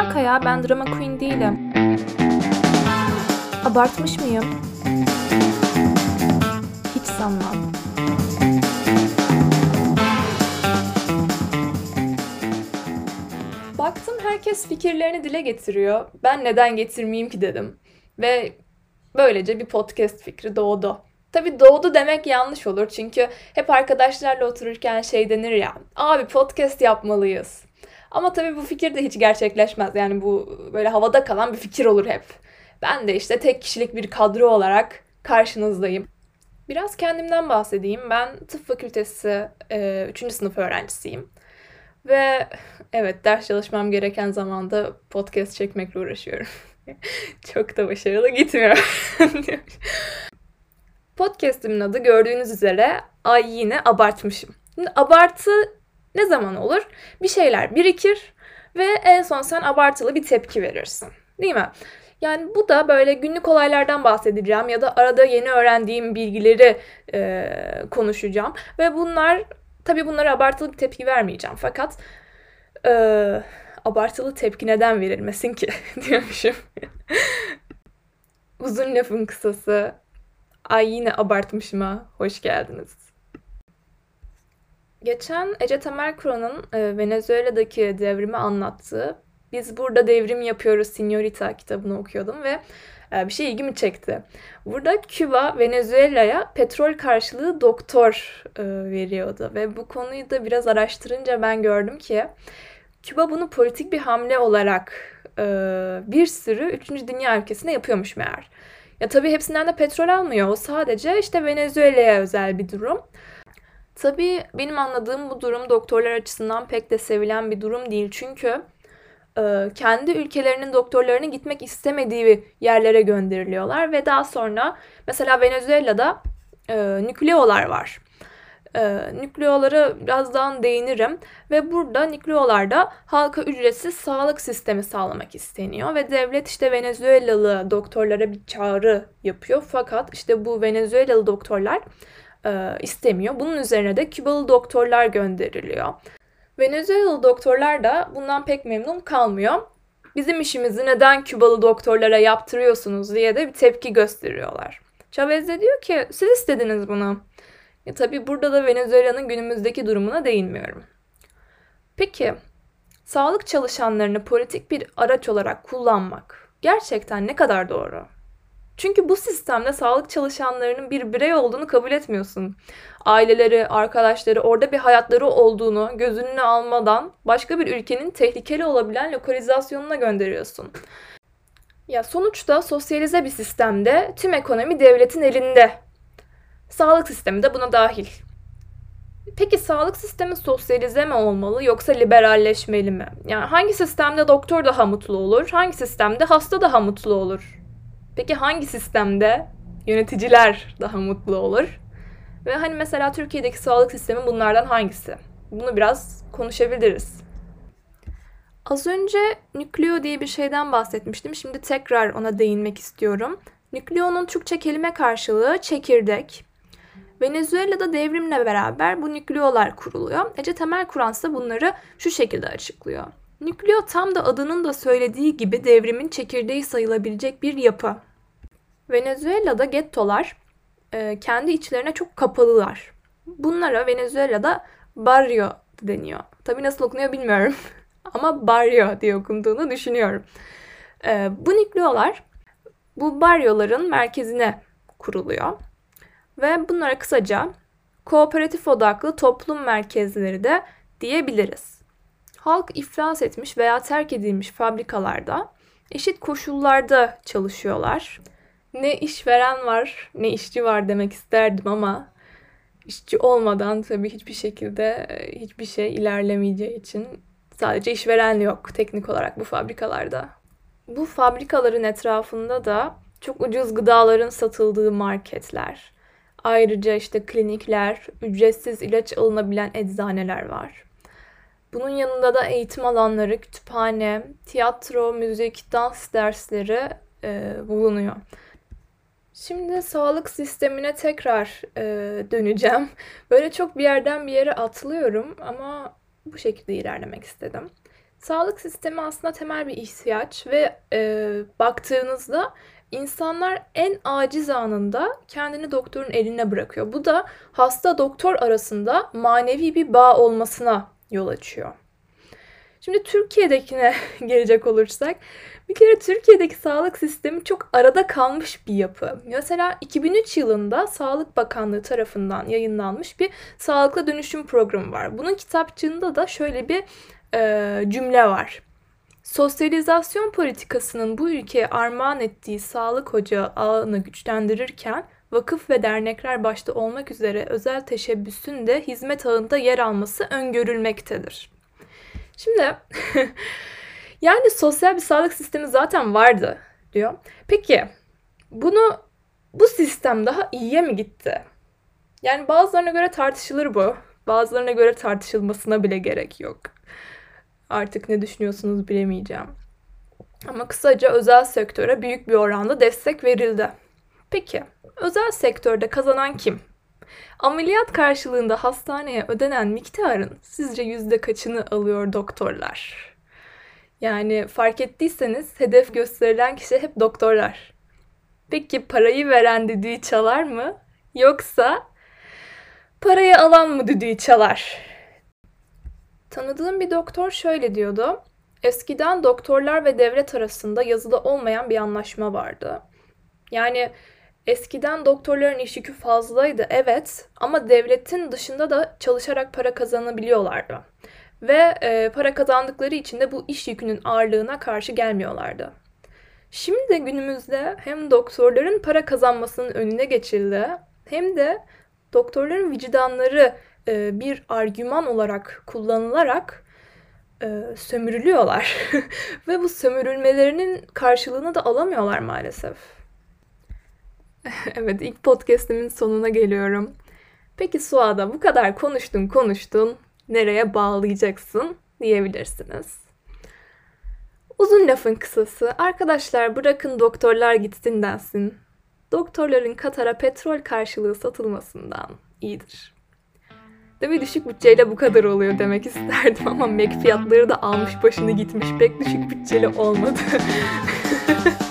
alaka ya? Ben drama queen değilim. Abartmış mıyım? Hiç sanmam. Baktım herkes fikirlerini dile getiriyor. Ben neden getirmeyeyim ki dedim. Ve böylece bir podcast fikri doğdu. Tabii doğdu demek yanlış olur çünkü hep arkadaşlarla otururken şey denir ya. Abi podcast yapmalıyız. Ama tabii bu fikir de hiç gerçekleşmez. Yani bu böyle havada kalan bir fikir olur hep. Ben de işte tek kişilik bir kadro olarak karşınızdayım. Biraz kendimden bahsedeyim. Ben tıp fakültesi 3. E, sınıf öğrencisiyim. Ve evet ders çalışmam gereken zamanda podcast çekmekle uğraşıyorum. Çok da başarılı gitmiyor. Podcast'imin adı gördüğünüz üzere ay yine abartmışım. Şimdi abartı ne zaman olur? Bir şeyler birikir ve en son sen abartılı bir tepki verirsin. Değil mi? Yani bu da böyle günlük olaylardan bahsedeceğim ya da arada yeni öğrendiğim bilgileri e, konuşacağım. Ve bunlar tabii bunlara abartılı bir tepki vermeyeceğim. Fakat e, abartılı tepki neden verilmesin ki diyormuşum. Uzun lafın kısası. Ay yine abartmışım ha. Hoş geldiniz. Geçen Ece Temel Kur'an'ın e, Venezuela'daki devrimi anlattığı Biz Burada Devrim Yapıyoruz Signorita kitabını okuyordum ve e, bir şey ilgimi çekti. Burada Küba Venezuela'ya petrol karşılığı doktor e, veriyordu ve bu konuyu da biraz araştırınca ben gördüm ki Küba bunu politik bir hamle olarak bir sürü 3. Dünya ülkesine yapıyormuş meğer. Ya tabii hepsinden de petrol almıyor. O sadece işte Venezuela'ya özel bir durum. Tabii benim anladığım bu durum doktorlar açısından pek de sevilen bir durum değil. Çünkü e, kendi ülkelerinin doktorlarını gitmek istemediği yerlere gönderiliyorlar ve daha sonra mesela Venezuela'da e, nükleolar var. E, nükleolara birazdan değinirim ve burada nükleolarda halka ücretsiz sağlık sistemi sağlamak isteniyor ve devlet işte Venezuelalı doktorlara bir çağrı yapıyor fakat işte bu Venezuelalı doktorlar e, istemiyor. Bunun üzerine de Kübalı doktorlar gönderiliyor. Venezuelalı doktorlar da bundan pek memnun kalmıyor. Bizim işimizi neden Kübalı doktorlara yaptırıyorsunuz diye de bir tepki gösteriyorlar. Chavez de diyor ki siz istediniz bunu. E tabi burada da Venezuela'nın günümüzdeki durumuna değinmiyorum. Peki sağlık çalışanlarını politik bir araç olarak kullanmak gerçekten ne kadar doğru? Çünkü bu sistemde sağlık çalışanlarının bir birey olduğunu kabul etmiyorsun. Aileleri, arkadaşları, orada bir hayatları olduğunu göz önüne almadan başka bir ülkenin tehlikeli olabilen lokalizasyonuna gönderiyorsun. Ya sonuçta sosyalize bir sistemde tüm ekonomi devletin elinde. Sağlık sistemi de buna dahil. Peki sağlık sistemi sosyalize mi olmalı yoksa liberalleşmeli mi? Yani hangi sistemde doktor daha mutlu olur, hangi sistemde hasta daha mutlu olur? Peki hangi sistemde yöneticiler daha mutlu olur? Ve hani mesela Türkiye'deki sağlık sistemi bunlardan hangisi? Bunu biraz konuşabiliriz. Az önce nükleo diye bir şeyden bahsetmiştim. Şimdi tekrar ona değinmek istiyorum. Nükleonun Türkçe kelime karşılığı çekirdek. Venezuela'da devrimle beraber bu nükleolar kuruluyor. Ece Temel Kur'an ise bunları şu şekilde açıklıyor. Nükleo tam da adının da söylediği gibi devrimin çekirdeği sayılabilecek bir yapı. Venezuela'da gettolar e, kendi içlerine çok kapalılar. Bunlara Venezuela'da barrio deniyor. Tabii nasıl okunuyor bilmiyorum. Ama barrio diye okunduğunu düşünüyorum. E, bu nükleolar bu baryoların merkezine kuruluyor. Ve bunlara kısaca kooperatif odaklı toplum merkezleri de diyebiliriz. Halk iflas etmiş veya terk edilmiş fabrikalarda eşit koşullarda çalışıyorlar ne işveren var ne işçi var demek isterdim ama işçi olmadan tabii hiçbir şekilde e, hiçbir şey ilerlemeyeceği için sadece işveren yok teknik olarak bu fabrikalarda. Bu fabrikaların etrafında da çok ucuz gıdaların satıldığı marketler, ayrıca işte klinikler, ücretsiz ilaç alınabilen eczaneler var. Bunun yanında da eğitim alanları, kütüphane, tiyatro, müzik, dans dersleri e, bulunuyor. Şimdi sağlık sistemine tekrar e, döneceğim. Böyle çok bir yerden bir yere atlıyorum ama bu şekilde ilerlemek istedim. Sağlık sistemi aslında temel bir ihtiyaç ve e, baktığınızda insanlar en aciz anında kendini doktorun eline bırakıyor. Bu da hasta doktor arasında manevi bir bağ olmasına yol açıyor. Şimdi Türkiye'dekine gelecek olursak bir kere Türkiye'deki sağlık sistemi çok arada kalmış bir yapı. Mesela 2003 yılında Sağlık Bakanlığı tarafından yayınlanmış bir sağlıklı dönüşüm programı var. Bunun kitapçığında da şöyle bir e, cümle var. Sosyalizasyon politikasının bu ülkeye armağan ettiği sağlık ocağı ağını güçlendirirken vakıf ve dernekler başta olmak üzere özel teşebbüsün de hizmet ağında yer alması öngörülmektedir. Şimdi yani sosyal bir sağlık sistemi zaten vardı diyor. Peki bunu bu sistem daha iyiye mi gitti? Yani bazılarına göre tartışılır bu. Bazılarına göre tartışılmasına bile gerek yok. Artık ne düşünüyorsunuz bilemeyeceğim. Ama kısaca özel sektöre büyük bir oranda destek verildi. Peki, özel sektörde kazanan kim? Ameliyat karşılığında hastaneye ödenen miktarın sizce yüzde kaçını alıyor doktorlar? Yani fark ettiyseniz hedef gösterilen kişi hep doktorlar. Peki parayı veren düdüğü çalar mı? Yoksa parayı alan mı düdüğü çalar? Tanıdığım bir doktor şöyle diyordu. Eskiden doktorlar ve devlet arasında yazılı olmayan bir anlaşma vardı. Yani eskiden doktorların iş yükü fazlaydı evet ama devletin dışında da çalışarak para kazanabiliyorlardı. Ve e, para kazandıkları için de bu iş yükünün ağırlığına karşı gelmiyorlardı. Şimdi de günümüzde hem doktorların para kazanmasının önüne geçildi hem de doktorların vicdanları e, bir argüman olarak kullanılarak e, sömürülüyorlar. Ve bu sömürülmelerinin karşılığını da alamıyorlar maalesef. evet ilk podcastimin sonuna geliyorum. Peki Suada bu kadar konuştun konuştun nereye bağlayacaksın diyebilirsiniz. Uzun lafın kısası arkadaşlar bırakın doktorlar gitsin densin. Doktorların Katar'a petrol karşılığı satılmasından iyidir. Tabii düşük bütçeyle bu kadar oluyor demek isterdim ama Mac fiyatları da almış başını gitmiş pek düşük bütçeli olmadı.